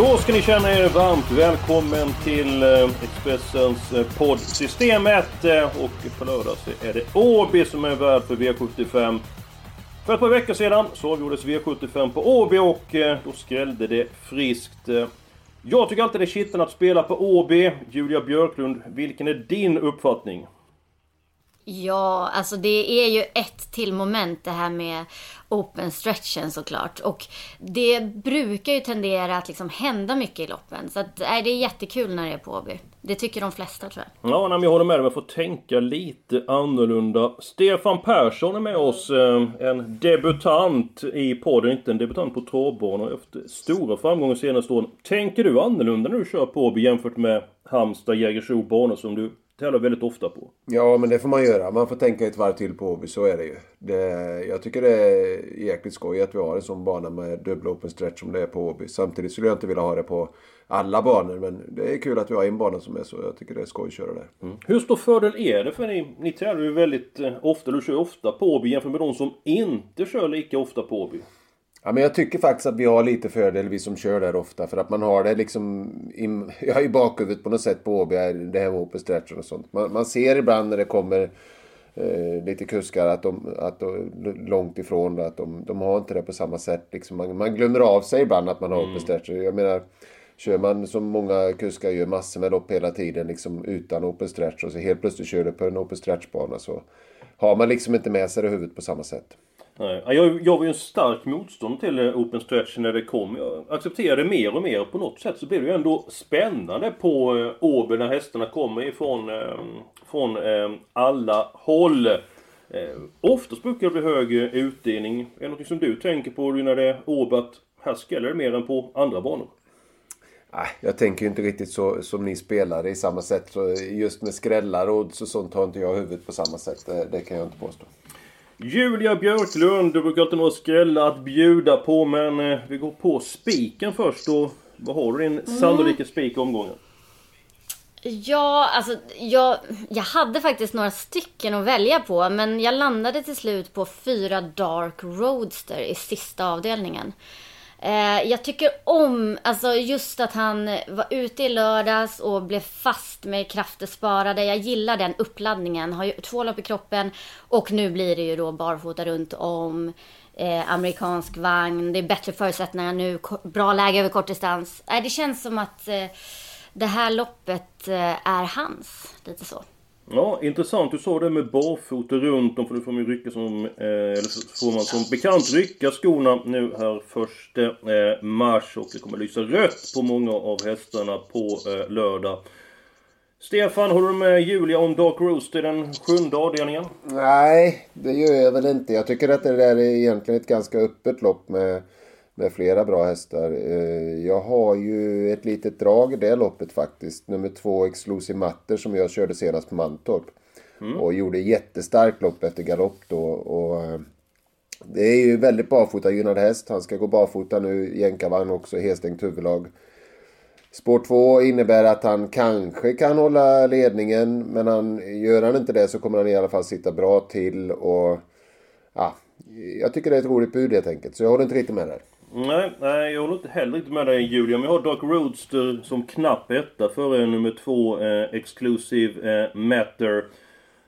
Då ska ni känna er varmt välkommen till eh, Expressens eh, podd Systemet. Eh, och på lördag så är det Åby som är värd för V75. För ett par veckor sedan så avgjordes V75 på Åby och då skrällde det friskt. Jag tycker alltid det är kittlande att spela på Åby. Julia Björklund, vilken är din uppfattning? Ja, alltså det är ju ett till moment det här med open stretchen såklart. Och det brukar ju tendera att liksom hända mycket i loppen. Så att, äh, det är jättekul när det är på Åby. Det tycker de flesta tror jag. Ja, men jag håller med dig. Man får tänka lite annorlunda. Stefan Persson är med oss. Eh, en debutant i podden. Inte en debutant på travbanor. Efter stora framgångar senaste åren. Tänker du annorlunda när du kör på Åby jämfört med Halmstad, Jägersro banor som du tävlar väldigt ofta på? Ja, men det får man göra. Man får tänka ett varv till på Åby, så är det ju. Det, jag tycker det är jäkligt skoj att vi har en sån bana med dubbla open stretch som det är på Åby. Samtidigt skulle jag inte vilja ha det på alla banor, men det är kul att vi har en bana som är så. Jag tycker det är skoj att köra där. Hur stor fördel är det för ni? Ni tävlar ju väldigt eh, ofta. Du kör ofta på Åby jämfört med de som inte kör lika ofta på Åby. Ja, men jag tycker faktiskt att vi har lite fördel, vi som kör där ofta. För att man har det liksom i, ja, i bakhuvudet på något sätt på Åby, det här med open stretch och sånt. Man, man ser ibland när det kommer eh, lite kuskar att de, att de långt ifrån att de, de har inte det på samma sätt. Liksom man, man glömmer av sig ibland att man har open stretch. Jag menar, kör man som många kuskar gör massor med lopp hela tiden liksom utan open stretch och så helt plötsligt kör du på en open stretch-bana så har man liksom inte med sig det i huvudet på samma sätt. Nej, jag, jag var ju en stark motstånd till eh, Open Stretch när det kom. Jag accepterade mer och mer. På något sätt så blev det ju ändå spännande på eh, Åby när hästarna kommer ifrån eh, från eh, alla håll. Eh, oftast brukar det bli hög eh, utdelning. Är det något som du tänker på när det är Åby att här skräller det mer än på andra banor? Jag tänker ju inte riktigt så som ni spelare i samma sätt. Så just med skrällar och sånt har inte jag huvudet på samma sätt. Det, det kan jag inte påstå. Julia Björklund, du brukar alltid ha några skrällar att bjuda på men eh, vi går på spiken först och vad har du din sannolika spik i omgången? Ja, alltså jag, jag hade faktiskt några stycken att välja på. Men jag landade till slut på fyra Dark Roadster i sista avdelningen. Eh, jag tycker om, alltså just att han var ute i lördags och blev fast med krafter sparade. Jag gillar den uppladdningen. Har ju två lopp i kroppen och nu blir det ju då barfota runt om. Eh, amerikansk vagn, det är bättre förutsättningar nu, bra läge över kortdistans. Eh, det känns som att eh, det här loppet eh, är hans, lite så. Ja, intressant. Du sa det med barfota runt om, för då får man ju rycka som... Eh, eller så får man som bekant rycka skorna nu här första eh, mars. Och det kommer lysa rött på många av hästarna på eh, lördag. Stefan, håller du med Julia om Dark Rooster, den sjunde avdelningen? Nej, det gör jag väl inte. Jag tycker att det där är egentligen ett ganska öppet lopp med, med flera bra hästar. Eh, Jag har ju ett litet drag i det loppet faktiskt. Nummer två, Exclusive Matter, som jag körde senast på Mantorp. Och gjorde jättestarkt lopp efter galopp då. Och, eh, det är ju väldigt barfotagynnad häst. Han ska gå barfota nu, jänkarvagn också, helstängt huvudlag. Spår 2 innebär att han kanske kan hålla ledningen. Men han, gör han inte det så kommer han i alla fall sitta bra till. Och ja, Jag tycker det är ett roligt bud helt enkelt. Så jag håller inte riktigt med där. Nej, nej, jag håller inte heller riktigt med dig Julia. Men jag har Dark Roadster som knapp etta före nummer två, eh, Exclusive eh, Matter.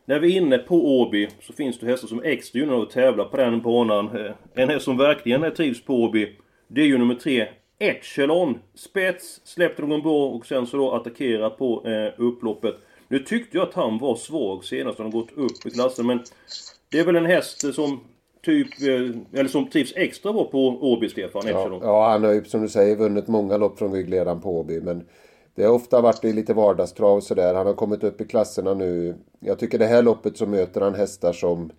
När vi är inne på Åby så finns det hästar som är extra gynnade att tävla på den banan. Eh, en häst som verkligen trivs på Åby, det är ju nummer tre, Echelon. Spets, släppte någon bra och sen så då attackera på eh, upploppet. Nu tyckte jag att han var svag senast, han har gått upp i klassen men det är väl en häst som typ, eh, eller som trivs extra bra på Åby, Stefan Ja, ja, han har ju som du säger vunnit många lopp från ryggledaren på Åby. Men det har ofta varit i lite vardagstrav sådär. Han har kommit upp i klasserna nu. Jag tycker det här loppet så möter han hästar som...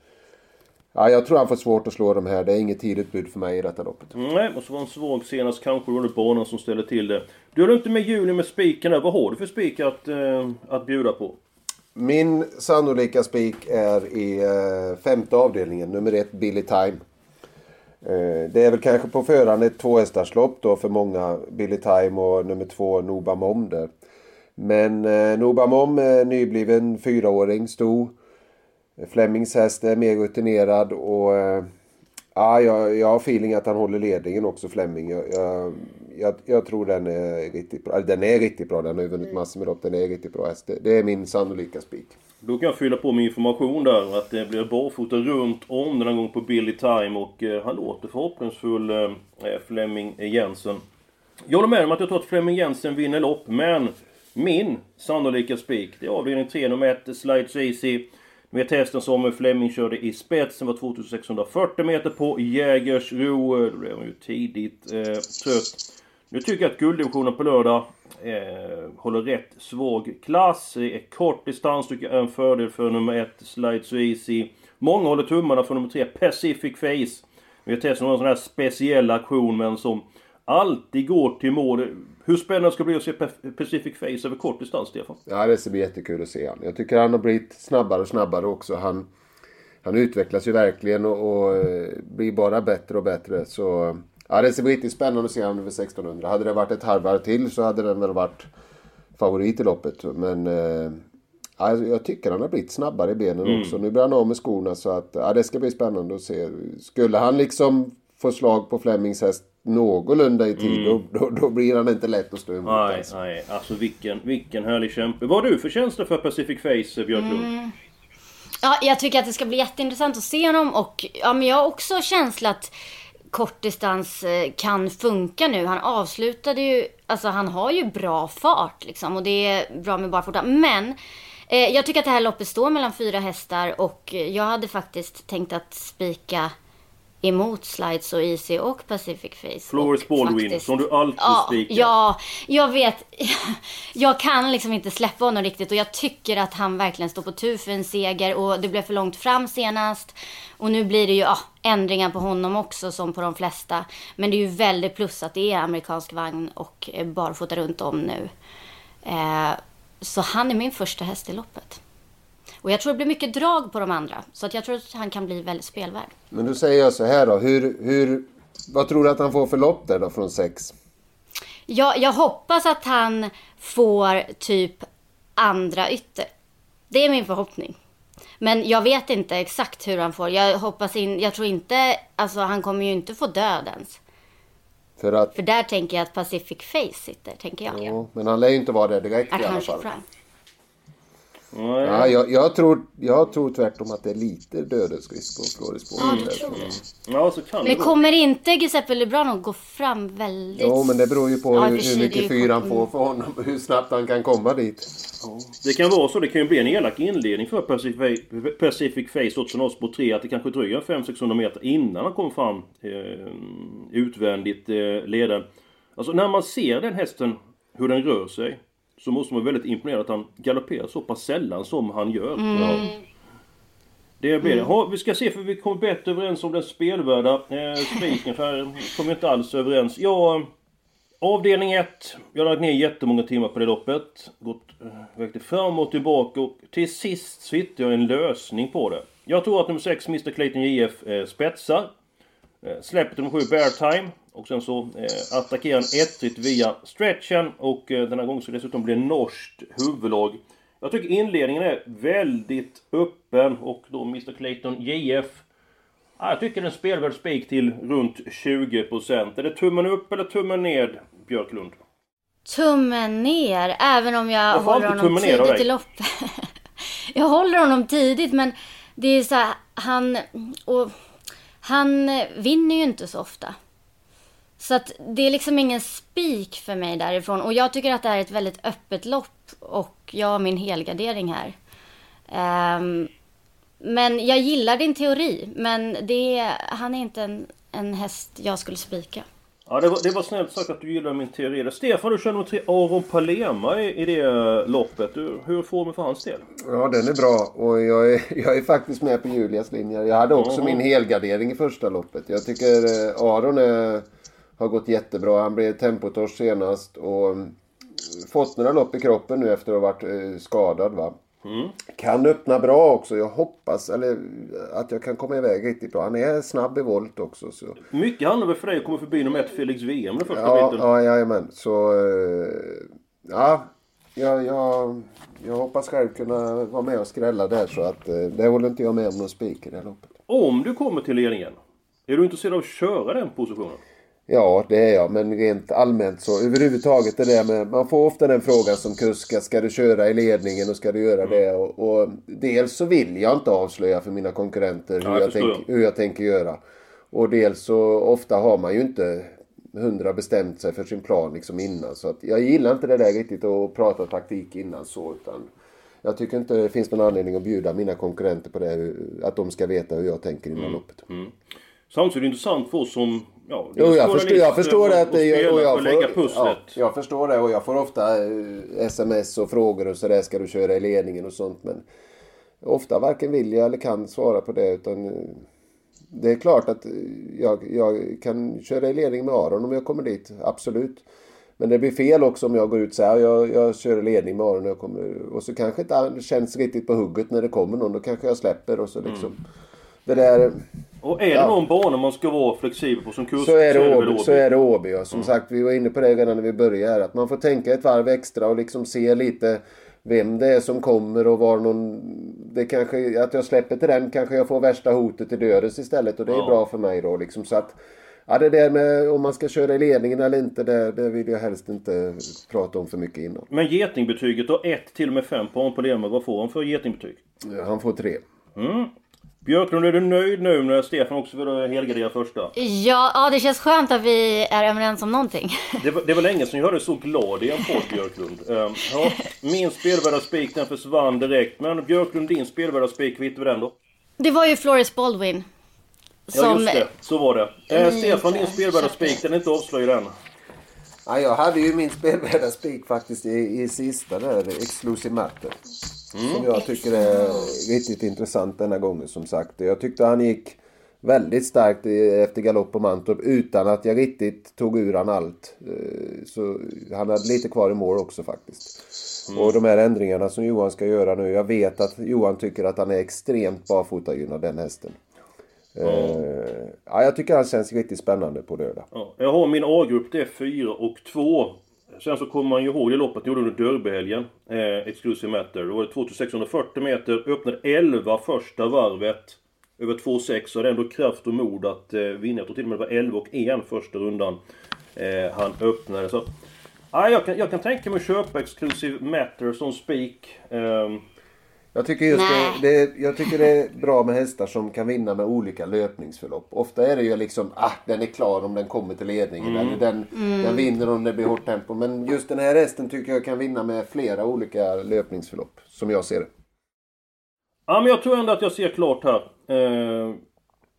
Ja, jag tror han får svårt att slå de här. Det är inget tidigt bud för mig i detta loppet. Nej, och så var en svag senast. Kanske det banan som ställer till det. Du har inte med juli med spiken där. Vad har du för spik att, eh, att bjuda på? Min sannolika spik är i eh, femte avdelningen, nummer ett, Billy Time. Eh, det är väl kanske på förhand ett tvåhästarslopp då för många, Billy Time och nummer två, Noba Mom där. Men eh, Noba Mom är nybliven fyraåring, stor. Flemings häst är mer rutinerad och eh, ja, jag, jag har feeling att han håller ledningen också Flemming. Jag, jag, jag, jag, tror den är riktigt bra. Den är riktigt bra. Den har ju vunnit massor med lopp. Den är riktigt bra häst. Det, det är min sannolika spik. Då kan jag fylla på med information där att det blir barfota runt om den här gången på Billy Time och eh, han låter förhoppningsfull eh, Flemming Jensen. Jag håller med om att jag tror att Flemming Jensen vinner lopp men min sannolika spik det är avdelning 3 nummer 1 Slides Easy. Med hästen som Fleming körde i spetsen var 2640 meter på Jägersro. Då blev han ju tidigt eh, trött. Nu tycker jag att gulddivisionen på lördag eh, håller rätt svag klass. Det är kort distans tycker jag är en fördel för nummer 1 Slide So Easy. Många håller tummarna för nummer 3 Pacific Face. Vi har testat någon sån här speciell aktion men som alltid går till mål. Hur spännande ska det bli att se Pacific Face över kort distans, Stefan? Ja, det ska bli jättekul att se honom. Jag tycker han har blivit snabbare och snabbare också. Han, han utvecklas ju verkligen och, och eh, blir bara bättre och bättre. Så ja, det ska bli riktigt spännande att se honom över 1600. Hade det varit ett halvvarv till så hade den väl varit favorit i loppet. Men eh, ja, jag tycker han har blivit snabbare i benen mm. också. Nu blir han av med skorna så att ja, det ska bli spännande att se. Skulle han liksom få slag på Flemings häst någorlunda i tid, mm. då, då, då, blir han inte lätt att stå emot. Nej, alltså. nej. Alltså vilken, vilken härlig kämpe. Vad har du för tjänster för Pacific Face, Björklund? Mm. Ja, jag tycker att det ska bli jätteintressant att se honom och ja, men jag har också känsla att kortdistans eh, kan funka nu. Han avslutade ju, alltså han har ju bra fart liksom och det är bra med barfota. Men eh, jag tycker att det här loppet står mellan fyra hästar och jag hade faktiskt tänkt att spika emot Slides och Easy och Pacific Face. Flores Baldwin, faktiskt, som du alltid ja, spikar. Ja, jag vet. Jag kan liksom inte släppa honom riktigt och jag tycker att han verkligen står på tur för en seger och det blev för långt fram senast. Och nu blir det ju ja, ändringar på honom också som på de flesta. Men det är ju väldigt plus att det är amerikansk vagn och barfota runt om nu. Eh, så han är min första häst i loppet. Och jag tror det blir mycket drag på de andra. Så att jag tror att han kan bli väldigt spelvärd. Men då säger jag så här då. Hur, hur, vad tror du att han får för lopp där då från sex? Ja, jag hoppas att han får typ andra ytter. Det är min förhoppning. Men jag vet inte exakt hur han får. Jag hoppas in, jag tror inte, alltså han kommer ju inte få dödens. För att... För där tänker jag att Pacific Face sitter, tänker jag. Ja, men han lär ju inte vara där direkt i alla fall. Fram. Ja, jag, jag, tror, jag tror tvärtom att det är lite dödens risk på Floris Ja, du tror det. Ja, så kan men det kommer inte Giuseppe Lebrano gå fram väldigt... Jo, men det beror ju på ja, hur, hur mycket fyr han får för honom. Hur snabbt han kan komma dit. Det kan vara så. Det kan ju bli en elak inledning för Pacific, Pacific Face på 3. Att det kanske dröjer 500-600 meter innan han kommer fram eh, utvändigt eh, leden. Alltså när man ser den hästen, hur den rör sig så måste man vara väldigt imponerad att han galopperar så pass sällan som han gör. Mm. Ja. Det blir det. Mm. vi ska se för vi kommer bättre överens om den spelvärda eh, spiken. För vi kommer inte alls överens. Ja, avdelning 1. Jag har lagt ner jättemånga timmar på det loppet. Gått eh, fram och tillbaka och till sist så hittade jag en lösning på det. Jag tror att nummer 6, Mr Clayton JF, eh, spetsar. Eh, släpper nummer 7, Bear Time. Och sen så eh, attackerar han ettrigt via stretchen och eh, den här gången så dessutom blir norskt huvudlag. Jag tycker inledningen är väldigt öppen och då Mr Clayton JF ja, Jag tycker den spelvärd spik till runt 20%. Är det tummen upp eller tummen ned, Björklund? Tummen ner, även om jag, jag håller honom tidigt i loppet. jag håller honom tidigt men det är så här, han... Och, han vinner ju inte så ofta. Så att det är liksom ingen spik för mig därifrån. Och jag tycker att det är ett väldigt öppet lopp. Och jag har min helgardering här. Um, men jag gillar din teori. Men det, han är inte en, en häst jag skulle spika. Ja, det var, det var snällt sagt att du gillar min teori. Stefan, du kör nummer tre Aron Palema i, i det loppet. Du, hur är formen för hans del? Ja, den är bra. Och jag är, jag är faktiskt med på Julias linje. Jag hade också Jaha. min helgardering i första loppet. Jag tycker eh, Aron är, har gått jättebra. Han blev tempotorsk senast och mm, fått några lopp i kroppen nu efter att ha varit eh, skadad. Va? Kan öppna bra också. Jag hoppas eller, att jag kan komma iväg riktigt bra. Han är snabb i volt också. Så. Mycket handlar väl för dig att komma förbi nummer ett Felix VM den första Ja, biten. ja, jajamän. Så... eh, Ja, jag, jag, jag hoppas själv kunna vara med och skrälla där så att eh, det håller inte jag med om någon spik i det här loppet. Om du kommer till ledningen, är du intresserad av att köra den positionen? Ja, det är jag. Men rent allmänt så överhuvudtaget det där med... Man får ofta den frågan som kusk. Ska du köra i ledningen och ska du göra det? Och, och dels så vill jag inte avslöja för mina konkurrenter hur, Ja, jag jag, tänk, hur jag tänker göra. Och dels så ofta har man ju inte hundra bestämt sig för sin plan liksom innan. Så att jag gillar inte det där riktigt att prata taktik innan så. Utan jag tycker inte det finns någon anledning att bjuda mina konkurrenter på det. Att de ska veta hur jag tänker innan loppet. Samtidigt är det intressant för oss som... Ja, Jo, jag förstår, jag förstår det. Att och, det och, och och jag, får, ja, jag förstår det och jag får ofta eh, sms och frågor och sådär. Ska du köra i ledningen och sånt. Men ofta varken vill jag eller kan svara på det. Utan eh, det är klart att eh, jag, jag kan köra i ledning med Aron om jag kommer dit. Absolut. Men det blir fel också om jag går ut och säger jag, jag kör i ledning med Aron när jag kommer. Och så kanske inte han känns riktigt på hugget när det kommer någon. Då kanske jag släpper och så liksom. Mm. Det där... Och är det Ja. någon bana man ska vara flexibel på som kurs Så är det Åby. Så är det Åby ja. Som sagt, vi var inne på det redan när vi började. Att man får tänka ett varv extra och liksom se lite vem det är som kommer och var någon... Det kanske, att jag släpper till den kanske jag får värsta hotet till dödes istället och det är Ja. bra för mig då liksom. Så att... Ja det där med om man ska köra i ledningen eller inte, det, det vill jag helst inte prata om för mycket innan. Men getingbetyget då 1 till och med 5 på Aron Palema. Vad får han för getingbetyg? Han får tre. Björklund, är du nöjd nu när Stefan också vill helgardera första? Ja, ja, det känns skönt att vi är överens om någonting. Det var, det var länge sedan jag hörde så glad i en podd Björklund. Ehm, ja, min spelvärda spik den försvann direkt. Men Björklund, din spelvärda spik, vet vi den då? Det var ju Floris Baldwin. Ja Som, just det, så var det. Eh, Stefan, din spelvärda spik, den är inte avslöjad än. Ja, jag hade ju min spelvärda spik faktiskt i, i sista där, Exclusive Matter. Som jag tycker är riktigt intressant denna gången som sagt. Jag tyckte han gick väldigt starkt efter galopp på Mantorp utan att jag riktigt tog ur han allt. Eh, Så han hade lite kvar i mål också faktiskt. Och de här ändringarna som Johan ska göra nu. Jag vet att Johan tycker att han är extremt barfotagynnad den hästen. Eh, ja, jag tycker han känns riktigt spännande på lördag. Ja, jag har min A-grupp, det är 4 och 2. Sen så kommer man ju ihåg det loppet ni gjorde under Derbyhelgen. Eh, Exclusive Matter. Då var det 2640 meter. Öppnade 11 första varvet. Över 2,6 så hade ändå kraft och mod att eh, vinna. Jag tror till och med det var 11 och 1 första rundan. Eh, han öppnade. Så, ah, jag, kan, jag kan tänka mig att köpa Exclusive Matter som spik. Eh, jag tycker just det, det, jag tycker det är bra med hästar som kan vinna med olika löpningsförlopp. Ofta är det ju liksom, ah, den är klar om den kommer till ledningen. Eller den, den vinner om det blir hårt tempo. Men just den här hästen tycker jag kan vinna med flera olika löpningsförlopp. Som jag ser det. Ja, men jag tror ändå att jag ser klart här. Eh,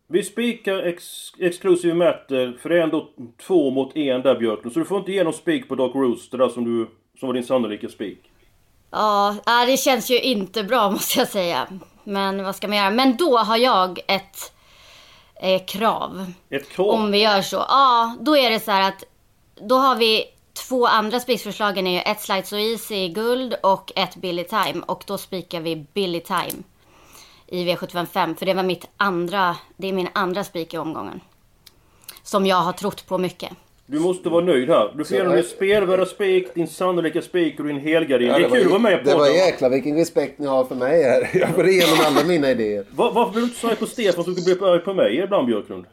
vi spikar ex Exclusive Matter, för det är ändå två mot en där Björklund. Så du får inte ge någon spik på Dark Rooster där som, du, som var din sannolika spik. Ja, det känns ju inte bra måste jag säga. Men vad ska man göra? Men då har jag ett eh, krav. Ett krav. Om vi gör så. Ja, då är det så här att då har vi två andra spiksförslagen är ju ett Slide So Easy i guld och ett Billy Time. Och då spikar vi Billy Time i V755. För det var mitt andra, det är min andra spik i omgången. Som jag har trott på mycket. Du måste vara nöjd här. Du får ge Så, din eh, spelvärda spik, din sannolika spik och din helgardin. det är var kul att vara med i Det var podden. jäkla vilken respekt ni har för mig här. Jag går igenom alla mina idéer. Va- Varför blir du inte så arg på Stefan som du blir arg på mig ibland Björklund?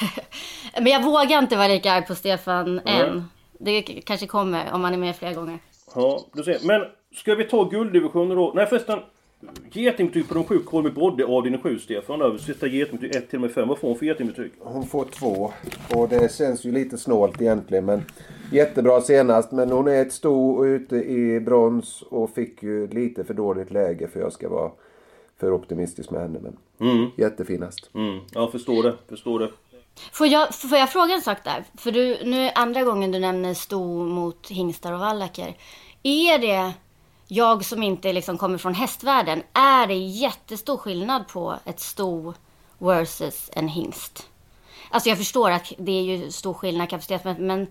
Men jag vågar inte vara lika arg på Stefan Nej. än. Det kanske kommer om man är med flera gånger. Ja, du ser. Men ska vi ta gulddivisionen då? Nej förresten. Getingbetyg på de sju Kolmi Brodde avdelning 7 Stefan. Sätter getingbetyg 1 till och med 5. Vad får hon för getingbetyg? Hon får två. Och det känns ju lite snålt egentligen. Men jättebra senast. Men hon är ett sto ute i brons. Och fick ju lite för dåligt läge för jag ska vara för optimistisk med henne. Men jättefin häst. Mm, jag förstår det. Förstår det. Får jag, får jag fråga en sak där? För du, nu är andra gången du nämner sto mot hingstar och vallacker. Är det, jag som inte liksom kommer från hästvärlden, är det jättestor skillnad på ett sto versus en hingst? Alltså jag förstår att det är ju stor skillnad kapacitet, men, men,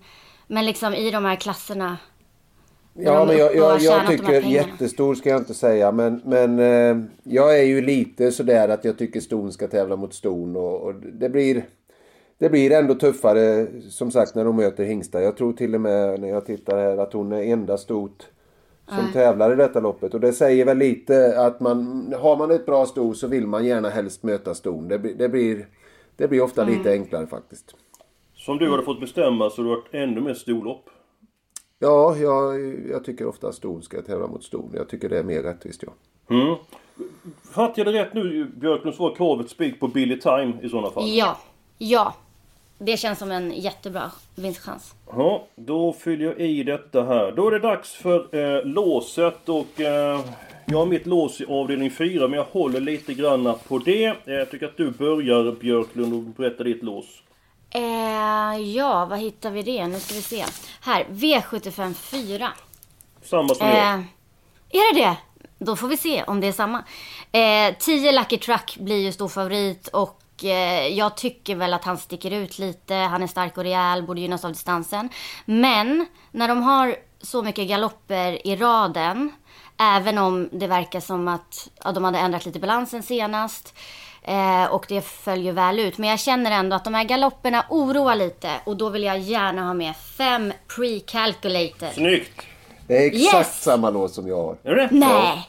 men liksom i de här klasserna. Ja, men jag, jag, jag tycker jättestor ska jag inte säga. Men, men eh, jag är ju lite sådär att jag tycker ston ska tävla mot ston. Och, och, det blir... Det blir ändå tuffare som sagt när de möter hingstar. Jag tror till och med när jag tittar här att hon är enda stot som mm. tävlar i detta loppet. Och det säger väl lite att man har man ett bra sto så vill man gärna helst möta ston. Det, det blir, det blir ofta mm. lite enklare faktiskt. Som du hade fått bestämma så du varit ännu mer storlopp? Ja, jag, jag tycker ofta ston ska tävla mot ston. Jag tycker det är mer rättvist ja. Mm. Fattar jag det rätt nu Björklund så var kravet spik på Billy Time i sådana fall? Ja, ja. Det känns som en jättebra vinstchans. Ja, då fyller jag i detta här. Då är det dags för eh, låset och eh, jag har mitt lås i avdelning 4 men jag håller lite granna på det. Eh, jag tycker att du börjar Björklund och berättar ditt lås. Eh, ja, vad hittar vi det? Nu ska vi se. Här, V75 4. Samma som jag. Eh, är det det? Då får vi se om det är samma. 10 eh, Lucky Truck blir ju stor favorit och jag tycker väl att han sticker ut lite. Han är stark och rejäl, borde gynnas av distansen. Men när de har så mycket galopper i raden, även om det verkar som att ja, de hade ändrat lite balansen senast, Eh, och det följer väl ut. Men jag känner ändå att de här galopperna oroar lite. Och då vill jag gärna ha med fem pre-calculated. Snyggt! Det är exakt yes! samma lås som jag har. Är det? Nej!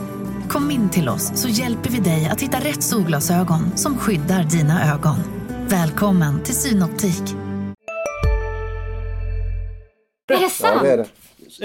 Kom in till oss så hjälper vi dig att hitta rätt solglasögon som skyddar dina ögon. Välkommen till Synoptik. Är det sant? Ja, det är det.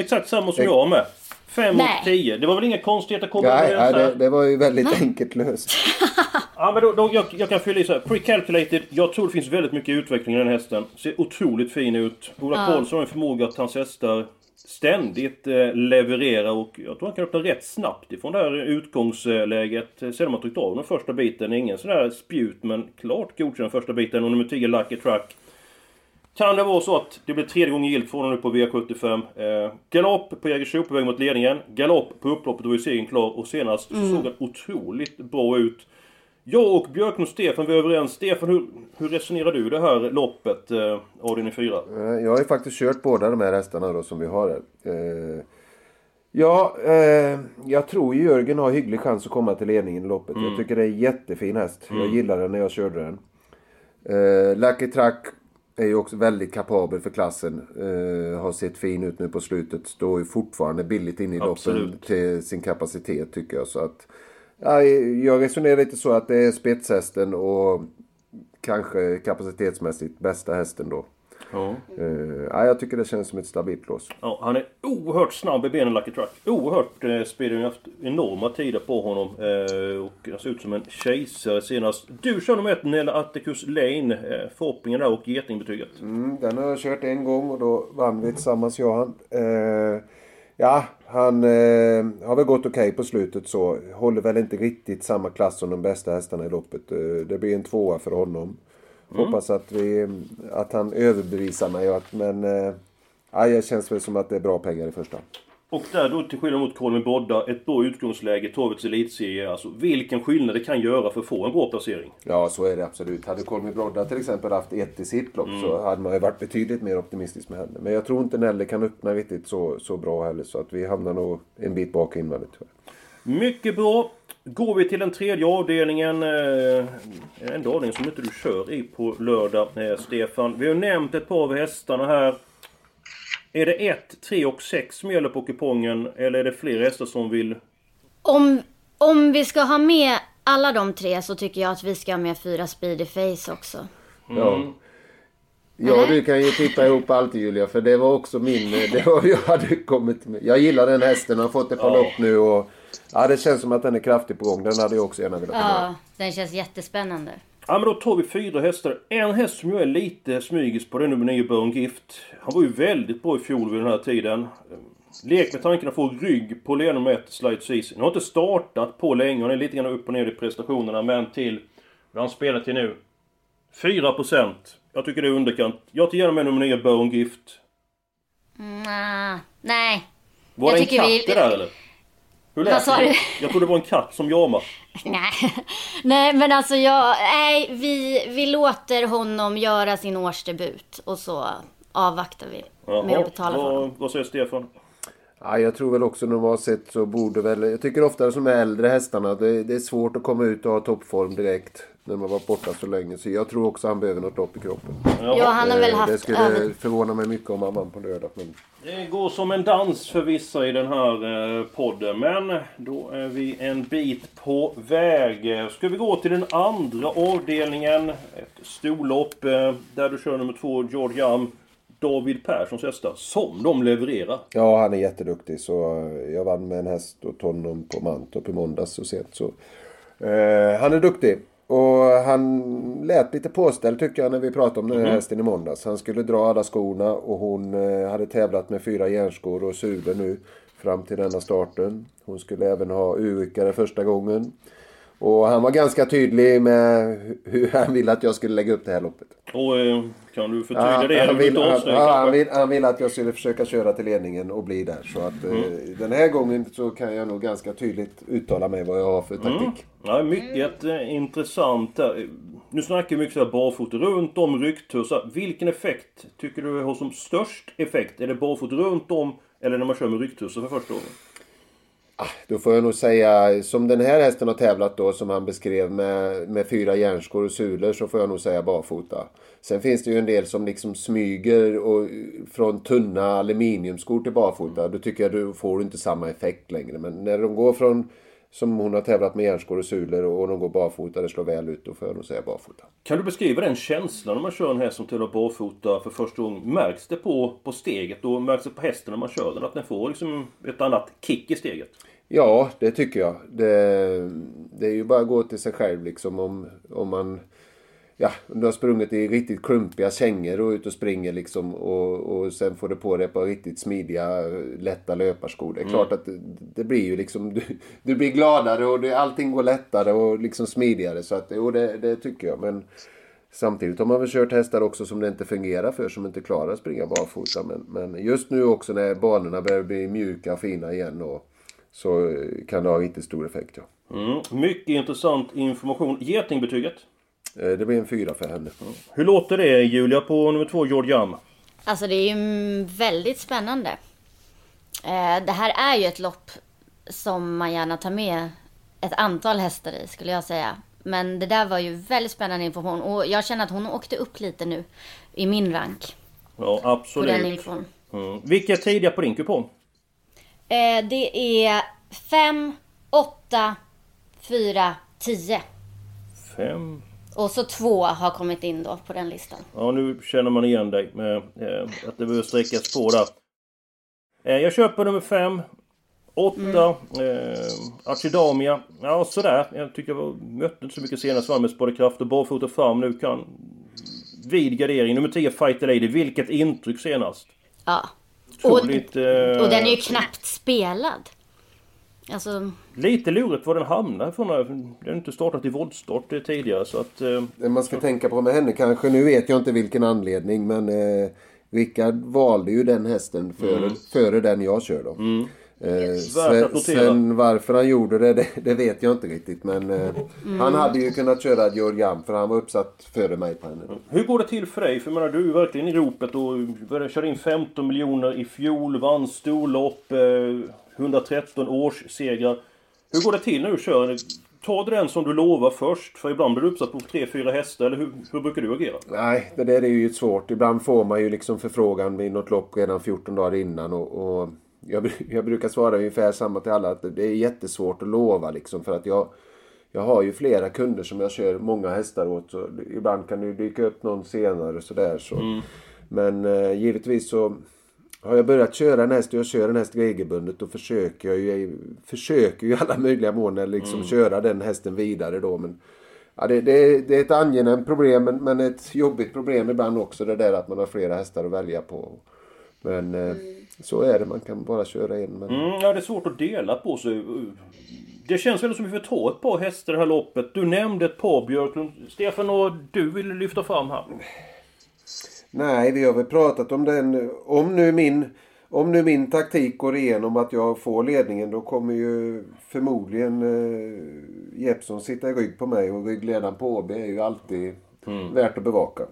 Exakt samma som jag med. 5 och 10. Det var väl inga konstigheter att komma Nej, nej det, det, var ju väldigt nej. enkelt löst. ja, men då, då, jag, jag kan fylla i så här. Pre-calculated. Jag tror det finns väldigt mycket utveckling i den hästen. Ser otroligt fin ut. Ola ja. Karlsson har en förmåga att hans hästar ständigt eh, levererar och jag tror han kan öppna rätt snabbt ifrån det här utgångsläget. Eh, sedan man tryckt av den första biten. Ingen sån där spjut men klart godkänd första biten. Och nummer 10 Lucky Truck. Kan det vara så att det blir tredje gången gilt för honom nu på V75? Eh, galopp på Jägersro på väg mot ledningen. Galopp på upploppet, då är segern klar. Och senast mm. såg han otroligt bra ut. Jag och Björklund och Stefan, vi är överens. Stefan, hur, hur resonerar du det här loppet, eh, avdelning 4? Eh, jag har ju faktiskt kört båda de här hästarna då som vi har här. Eh, ja, eh, jag tror Jörgen har hygglig chans att komma till ledningen i loppet. Mm. Jag tycker det är en jättefin häst. Mm. Jag gillade den när jag körde den. Eh, Lucky Truck är ju också väldigt kapabel för klassen. Uh, har sett fin ut nu på slutet. Står ju fortfarande billigt in i loppen till sin kapacitet tycker jag. Så att, jag resonerar lite så att det är spetshästen och kanske kapacitetsmässigt bästa hästen då. Ja. Uh, ja, jag tycker det känns som ett stabilt lås. Ja, han är oerhört snabb i benen, Lucky Truck. Oerhört eh, speedig. Han har haft enorma tider på honom. Eh, och han ser ut som en kejsare senast. Du kör nummer ett, Nella Atticus Lane. Eh, förhoppningen där och getingbetyget. Mm, den har jag kört en gång och då vann vi tillsammans, jag och han. Eh, ja, han eh, har väl gått okej okay på slutet så. Håller väl inte riktigt samma klass som de bästa hästarna i loppet. Eh, det blir en tvåa för honom. Mm. Hoppas att, vi, att han överbevisar mig. Att, men äh, det känns väl som att det är bra pengar i första. Och där då till skillnad mot Kolmi Brodda, ett bra utgångsläge, Torvets elitserie. Alltså vilken skillnad det kan göra för att få en bra placering. Ja, så är det absolut. Hade Kolmi Brodda till exempel haft ett i sitt lopp mm. så hade man ju varit betydligt mer optimistisk med henne. Men jag tror inte Nelle kan öppna riktigt så, så bra heller. Så att vi hamnar nog en bit bak invändigt tyvärr. Mycket bra. Går vi till den tredje avdelningen. Eh, en avdelning som inte du kör i på lördag, eh, Stefan. Vi har nämnt ett par av hästarna här. Är det 1, 3 och 6 som gäller på kupongen? Eller är det fler hästar som vill... Om, om vi ska ha med alla de tre så tycker jag att vi ska ha med fyra Speedy Face också. Ja. Ja, du kan ju tippa ihop allt Julia, för det var också min... Det var jag hade kommit med. Jag gillar den hästen, har fått ett par Ja. lopp nu och... Ja, det känns som att den är kraftigt på gång. Den hade jag också gärna velat ha. Ja, den känns jättespännande. Ja men då tar vi fyra hästar. En häst som jag är lite smygis på det är nummer 9 Burn Gift. Han var ju väldigt bra i fjol vid den här tiden. Lek med tanken att få rygg på ledning nummer 1, Slide Season. Han har inte startat på länge, han är lite grann upp och ner i prestationerna, men till... Vad han spelar till nu? 4%. Jag tycker det är underkant. Jag tar gärna med nummer 9 Burn Gift. Mm, nej. Var Jag det en katt vi- det där eller? Hur lät Vad sa det? du? Jag trodde det var en katt som jamade. Nej. nej, men alltså jag... Nej, vi, vi låter honom göra sin årsdebut. Och så avvaktar vi med att betala för honom. vad, vad säger Stefan? Ja, jag tror väl också normalt sett så borde väl... Jag tycker ofta som är äldre hästarna, det, det är svårt att komma ut och ha toppform direkt. När man varit borta så länge. Så jag tror också han behöver något lopp i kroppen. Ja, han har väl Eh, haft Det skulle över- förvåna mig mycket om han vann på lördag. Men... Det går som en dans för vissa i den här eh, podden. Men då är vi en bit på väg. Ska vi gå till den andra avdelningen. Ett storlopp eh, där du kör nummer två, George Young. David Perssons hästar. Som de levererar. Ja, han är jätteduktig. Så jag vann med en häst åt honom på Mantorp i måndags så sent. Så, eh, han är duktig. Och han lät lite påställd tycker jag när vi pratade om den här hästen i måndags. Han skulle dra alla skorna och hon eh, hade tävlat med fyra järnskor och sulor nu fram till denna starten. Hon skulle även ha urryckare första gången. Och han var ganska tydlig med hu- hur han ville att jag skulle lägga upp det här loppet. Och eh, kan du förtydliga Ja, det? han, Eller vill, inte han, han, vill, han vill att jag skulle försöka köra till ledningen och bli där. Så att Mm. eh, den här gången så kan jag nog ganska tydligt uttala mig vad jag har för Mm. taktik. Ja, mycket eh, intressant. Nu snackar vi mycket så här barfota runt om rycktussar. Vilken effekt tycker du har som störst effekt? Är det barfota runt om eller när man kör med rycktussar för första gången? Ah, då får jag nog säga, som den här hästen har tävlat då som han beskrev med, med fyra järnskor och sulor så får jag nog säga barfota. Sen finns det ju en del som liksom smyger och, från tunna aluminiumskor till barfota. Då tycker jag du får inte samma effekt längre. Men när de går från, som hon har tävlat med järnskor och sulor och de går barfota, det slår väl ut, då får jag nog säga barfota. Kan du beskriva den känslan när man kör en häst som tävlar barfota för första gången? Märks det på, på steget och märks det på hästen när man kör den? Att den får liksom ett annat kick i steget? Ja, det tycker jag. Det, det är ju bara att gå till sig själv liksom om, om man... Ja, du har sprungit i riktigt klumpiga kängor och ut och springer liksom och, och sen får du på dig ett par riktigt smidiga, lätta löparskor. Det är klart att det, det blir ju liksom... Du, du blir gladare och det, allting går lättare och liksom smidigare. Så att, jo, det, det tycker jag. Men samtidigt har man väl kört hästar också som det inte fungerar för, som inte klarar att springa barfota. Men, men just nu också när banorna börjar bli mjuka och fina igen och så kan det ha riktigt stor effekt. Ja. Mm. Mycket intressant information. Getingbetyget? Eh, Det blir en fyra för henne. Hur låter det Julia på nummer två, Young? Alltså det är ju mm, väldigt spännande. Eh, Det här är ju ett lopp som man gärna tar med ett antal hästar i skulle jag säga. Men det där var ju väldigt spännande information och jag känner att hon åkte upp lite nu i min rank Ja, på den absolut. infon. Mm. Vilka tidiga på din kupong? Eh, Det är 5, 8, 4, 10. Fem. Och så två har kommit in då på den listan. Ja, nu känner man igen dig med eh, att det behöver sträckas på där. Eh, jag köper nummer fem. Åtta. Eh, Archidamia. Ja, sådär. Jag tycker jag var, mötte inte så mycket senast. Vann med Spadekraft och barfota fram. Nu kan... Vid gardering. Nummer 10, Fighter Lady. Vilket intryck senast. Ja. Och, Otroligt... Eh, och den är ju knappt spelad. Alltså, Lite lurigt var den hamnar ifrån. Den har inte startat i voltstart eh, tidigare så att... Eh, Det man ska tänka på med henne kanske, nu vet jag inte vilken anledning men eh, Rickard valde ju den hästen före, före den jag kör då. Eh, Värt sen, sen varför han gjorde det, det, det vet jag inte riktigt men eh, Han hade ju kunnat köra Georg Jam för han var uppsatt före mig på henne. Hur går det till för dig? För jag menar, du är verkligen i ropet och köra in 15 miljoner i fjol, vann storlopp, eh, 113 årssegrar. Hur går det till när du kör? Tar du den som du lovar först? För ibland blir du uppsatt på 3-4 hästar, eller hur, hur brukar du agera? Nej, det där är ju svårt. Ibland får man ju liksom förfrågan vid något lopp redan 14 dagar innan. Och, och jag, jag brukar svara ungefär samma till alla. Att det är jättesvårt att lova liksom. För att jag, jag har ju flera kunder som jag kör många hästar åt. Så ibland kan det dyka upp någon senare sådär. Så. Mm. Men eh, givetvis så har jag börjat köra en häst och jag kör en häst regelbundet då försöker jag ju, försöker ju i alla möjliga månader liksom Mm. köra den hästen vidare då. Men, ja, det, det, det är ett angenämt problem men, men ett jobbigt problem ibland också det där att man har flera hästar att välja på. Men eh, så är det, man kan bara köra en. Men... Mm, ja, det är svårt att dela på sig. Det känns väl som att vi får ta ett par hästar i det här loppet. Du nämnde ett par Björklund. Stefan, och du ville lyfta fram här. Nej, vi har väl pratat om den. Om nu min, om nu min taktik går igenom att jag får ledningen då kommer ju förmodligen eh, Jeppsson sitta i rygg på mig och ryggledaren på AB är ju alltid värt att bevaka.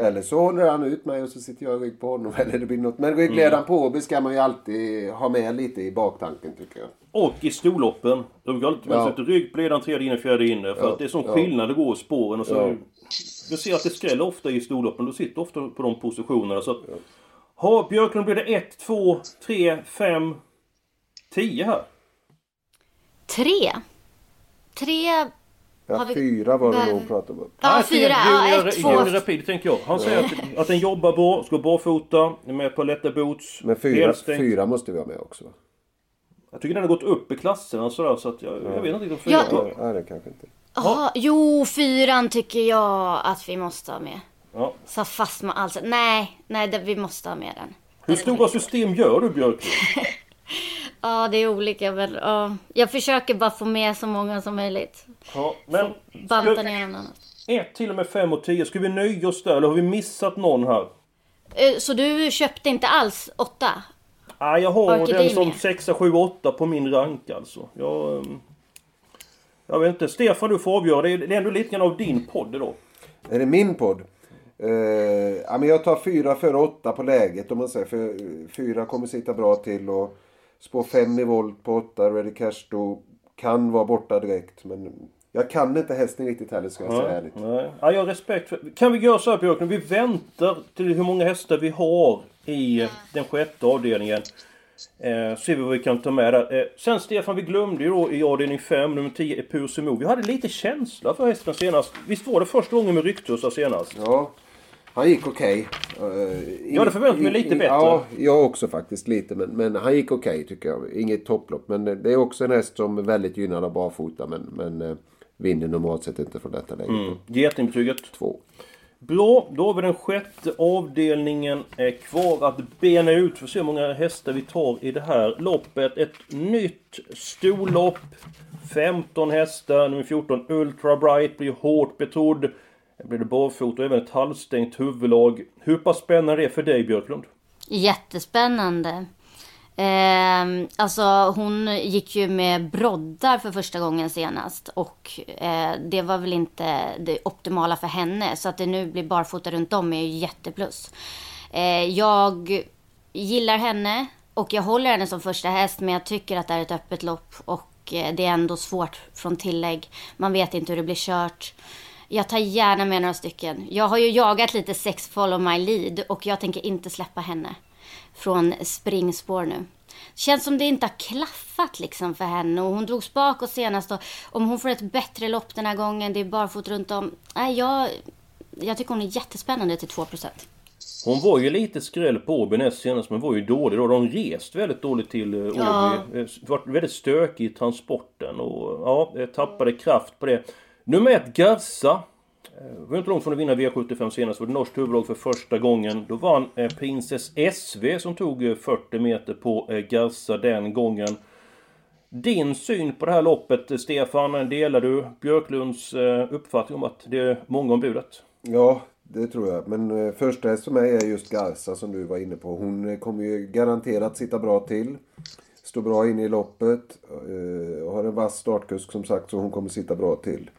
Eller så håller han ut mig och så sitter jag i rygg på honom. Eller det blir något. Men ryggledaren på AB ska man ju alltid ha med lite i baktanken tycker jag. Och i storloppen. De går alltid Ja. sätter rygg på ledaren, tredje inne, fjärde inne. För Ja, att det är sån ja. skillnad det går i spåren. Och så, Ja. Vi ser att det skräller ofta i storloppen. Du sitter ofta på de positionerna. Så att, ha, Björklund blir det 1, 2, 3, 5, 10 här. Tre. Tre... Ja, Har vi- fyra var det nog hon pratade om. Ja, fyra. Ja, ett, två. Junior Rapid tänker jag. Han säger att, att den jobbar bra, ska barfota, är med på lätta boots. Men fyra, fyra måste vi ha med också. Jag tycker den har gått upp i klasserna sådär så att jag, jag vet inte riktigt om Ja. fyra. Ja, det kanske inte. Jaha, jo, fyran tycker jag att vi måste ha med. Ja. Så fast med allt. Nej, nej, det, vi måste ha med den. Hur stora system gör du Björklund? Ja, det är olika men ja. Jag försöker bara få med så många som möjligt. Ja, men Banta ner någon annat. 1 till och med 5 och 10, ska vi nöja oss där eller har vi missat någon här? Eh, Så du köpte inte alls åtta? Ah, jag har Orkidé den som med. 6, 7, 8 på min rank alltså. Jag, ehm, jag vet inte. Stefan du får avgöra. Det är, ändå lite grann av din podd idag. Är det min podd? Eh, ja, men jag tar fyra före åtta på läget om man säger. För eh, fyra kommer sitta bra till och spår fem i volt på åtta. Ready Cash då kan vara borta direkt. Men jag kan inte hästen riktigt heller ska jag säga ärligt. Nej. Ja, jag har respekt för... Kan vi göra så här Björklund? Vi väntar till hur många hästar vi har i den sjätte avdelningen. Eh, ser vi vad vi kan ta med där. Eh, sen Stefan, vi glömde ju då i avdelning 5, nummer 10, Epusimo. Vi hade lite känsla för hästen senast. Visst var det första gången med Ryktussa senast? Ja, han gick okej. Eh, Jag hade förväntat mig lite bättre. Ja, jag också faktiskt lite. Men, men han gick okej tycker jag. Inget topplopp. Men det är också en häst som är väldigt gynnad av barfota. Men, men eh, vinner normalt sett inte från detta läget. Mm. Getingbetyget? Två. Bra, då har vi den sjätte avdelningen eh, kvar att bena ut. För att se hur många hästar vi tar i det här loppet. Ett nytt storlopp. 15 hästar, nummer 14 Ultra Bright blir hårt betrodd. Här blir det barfota och även ett halvstängt huvudlag. Hur pass spännande är det för dig Björklund? Jättespännande. Eh, alltså hon gick ju med broddar för första gången senast och eh, det var väl inte det optimala för henne så att det nu blir barfota runt om är ju jätteplus. Eh, jag gillar henne och jag håller henne som första häst men jag tycker att det är ett öppet lopp och eh, det är ändå svårt från tillägg. Man vet inte hur det blir kört. Jag tar gärna med några stycken. Jag har ju jagat lite sex follow my lead och jag tänker inte släppa henne från springspår nu. Känns som det inte har klaffat liksom för henne och hon drogs bakåt senast och om hon får ett bättre lopp den här gången, det är barfot runt om. Nej, jag, jag tycker hon är jättespännande till 2%. Hon var ju lite skräll på Åby näst senast men var ju dålig då. De rest väldigt dåligt till eh, Åby. Ja. Eh, Vart väldigt stökig i transporten och ja, eh, tappade kraft på det. Nummer ett Garza. Det Var inte långt från att vinna V75 senast. Var det norskt huvudlag för första gången. Då vann eh, Princess SV som tog eh, 40 meter på eh, Garza den gången. Din syn på det här loppet eh, Stefan, delar du Björklunds uppfattning om att det är många om budet? Ja, det tror jag. Men första häst för mig är just Garza som du var inne på. Hon kommer ju garanterat sitta bra till. Står bra inne i loppet. Har en vass startkusk som sagt så hon kommer sitta bra till.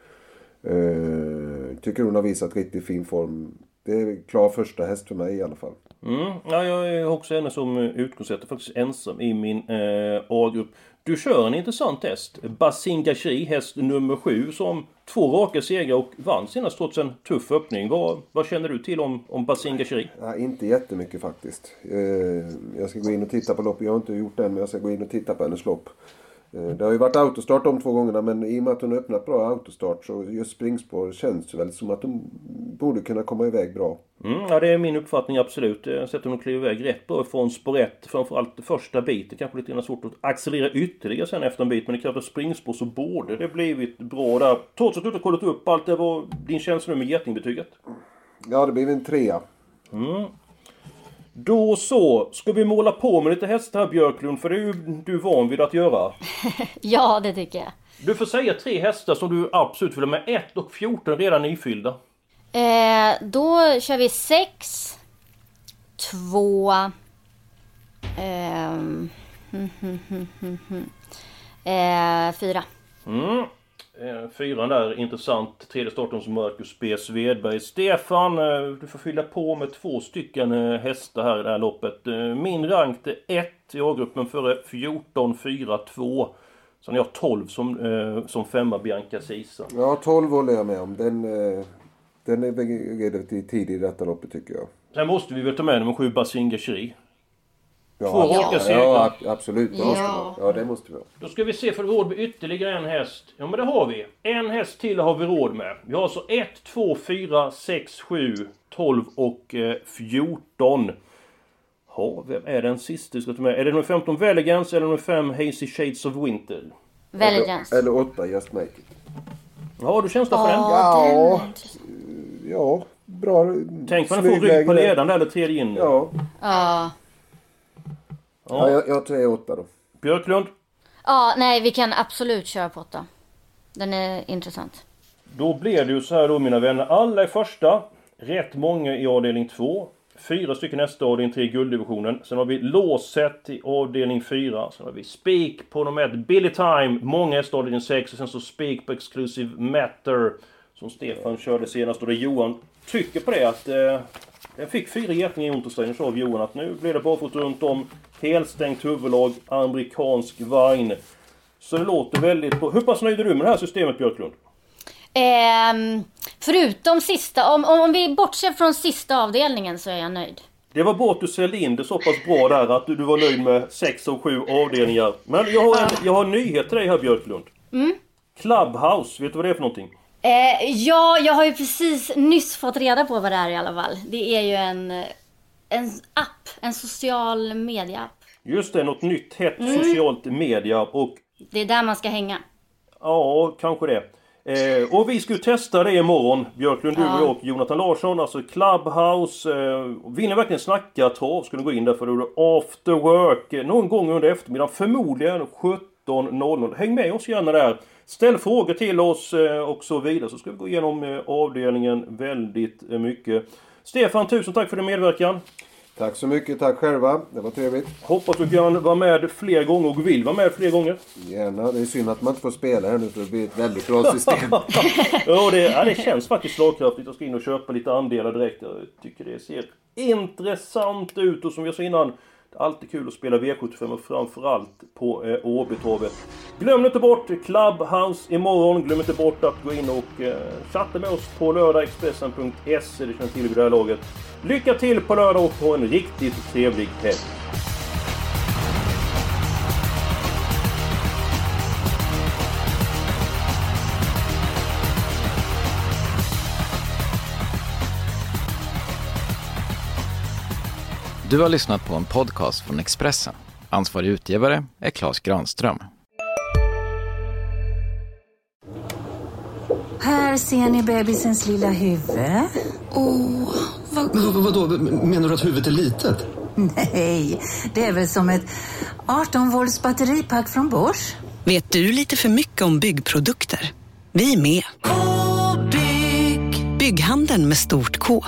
Eh, tycker hon har visat riktigt fin form. Det är klar första häst för mig i alla fall. Mm, ja, jag är också henne som utgångsätt. Jag är faktiskt ensam i min eh, A-grupp. Du kör en intressant häst. Basingashri, häst nummer 7 som två raka segrar och vann senast trots en tuff öppning. Vad, vad känner du till om, om Basingashri? Ja, inte jättemycket faktiskt. Eh, jag ska gå in och titta på loppet. Jag har inte gjort det än men jag ska gå in och titta på hennes lopp. Eh, det har ju varit autostart de två gångerna men i och med att hon har öppnat bra autostart så just springspår känns det väl som att de borde kunna komma iväg bra. Mm, ja, det är min uppfattning absolut. Jag har sett hon kliver iväg rätt bra från spår 1. Framförallt första biten. Kanske lite svårt att accelerera ytterligare sen efter en bit. Men det krävs springspår så borde det blivit bra där. Trots att du inte kollat upp allt. Det var din känsla nu med getingbetyget? Ja, det blev en trea. Mm. Då så, ska vi måla på med lite hästar här Björklund? För det är ju du van vid att göra. ja, det tycker jag. Du får säga tre hästar som du absolut vill ha med. 1 och 14 redan nyfyllda. Eh, då kör vi 6, 2, ehm, eh, 4. Mm. Eh, fyran där, intressant. Tredje starten som Marcus B. Svedberg. Stefan, eh, du får fylla på med två stycken eh, hästar här i det här loppet. Min rank är 1 i A-gruppen före 14, 4, 2. Sen har jag 12 som, som femma Bianca Sisa. Ja, 12 håller jag med om. Den, den är relativt tidig i detta loppet tycker jag. Sen måste vi väl ta med nummer 7 Basinga Shri. Ja, Två raka segrar. Ja, absolut. Det måste ja. ja, det måste vi ha. Då ska vi se, för råd med ytterligare en häst. Ja, men det har vi. En häst till har vi råd med. Vi har alltså 1, 2, 4, 6, 7, 12 och eh, 14. Ja, vem är den sista vi ska ta med? Är det nummer 15 Veligans eller nummer 5 Hazy Shades of Winter? Veligans. Eller, eller 8 Just Make It. Ja, du känsla för den? Ja, ja, bra. Tänk man får rygg på ledaren eller tredje in. Ja. Ja. Ja, jag, jag tar åtta då. Björklund? Ja, nej vi kan absolut köra på åtta. Den är intressant. Då blir det ju så här då mina vänner. Alla är första. Rätt många i avdelning 2. Fyra stycken nästa avdelning 3 gulddivisionen. Sen har vi låset i avdelning 4. Sen har vi Speak på nummer 1. Billy Time. Många hästar avdelning 6. Och sen så Speak på Exclusive Matter. Som Stefan körde senast. Och det Johan tycker på det att... Eh, jag fick fyra getingar i Unterstein och sa av Johan att nu blir det barfota runt om. Helstängt huvudlag, amerikansk vagn. Så det låter väldigt bra. Hur pass nöjd är du med det här systemet Björklund? Eh, förutom sista, om, om vi bortser från sista avdelningen så är jag nöjd. Det var bra att du sålde in det så pass bra där att du, du var nöjd med sex av sju avdelningar. Men jag har en, jag har en nyhet till dig här Björklund. Mm. Clubhouse, vet du vad det är för någonting? Eh, ja, jag har ju precis nyss fått reda på vad det är i alla fall. Det är ju en, en app, en social media-app. Just det, något nytt hett mm. socialt media och... Det är där man ska hänga. Ja, kanske det. Eh, och vi ska ju testa det imorgon, Björklund, du ja. och Jonathan Larsson, alltså Clubhouse. Eh, vill ni verkligen snacka trav ska ni gå in där för då är det after work eh, någon gång under eftermiddagen, förmodligen 17.00. Häng med oss gärna där. Ställ frågor till oss eh, och så vidare så ska vi gå igenom eh, avdelningen väldigt eh, mycket. Stefan, tusen tack för din medverkan. Tack så mycket, tack själva. Det var trevligt. Hoppas du kan vara med fler gånger och vill vara med fler gånger. Gärna. Det är synd att man inte får spela här nu för det blir ett väldigt bra system. ja, det, ja, det känns faktiskt slagkraftigt. Jag ska in och köpa lite andelar direkt. Jag tycker det ser intressant ut och som jag sa innan Alltid kul att spela V75 och framförallt på eh, Åbytorvet. Glöm inte bort Clubhouse imorgon. Glöm inte bort att gå in och eh, chatta med oss på lördagexpressen.se. Det känner till vid det här laget. Lycka till på lördag och ha en riktigt trevlig helg. Du har lyssnat på en podcast från Expressen. Ansvarig utgivare är Klas Granström. Här ser ni bebisens lilla huvud. Åh, vad... Men vadå, menar du att huvudet är litet? Nej, det är väl som ett 18 volts batteripack från Bors. Vet du lite för mycket om byggprodukter? Vi är med. -bygg. Bygghandeln med stort K.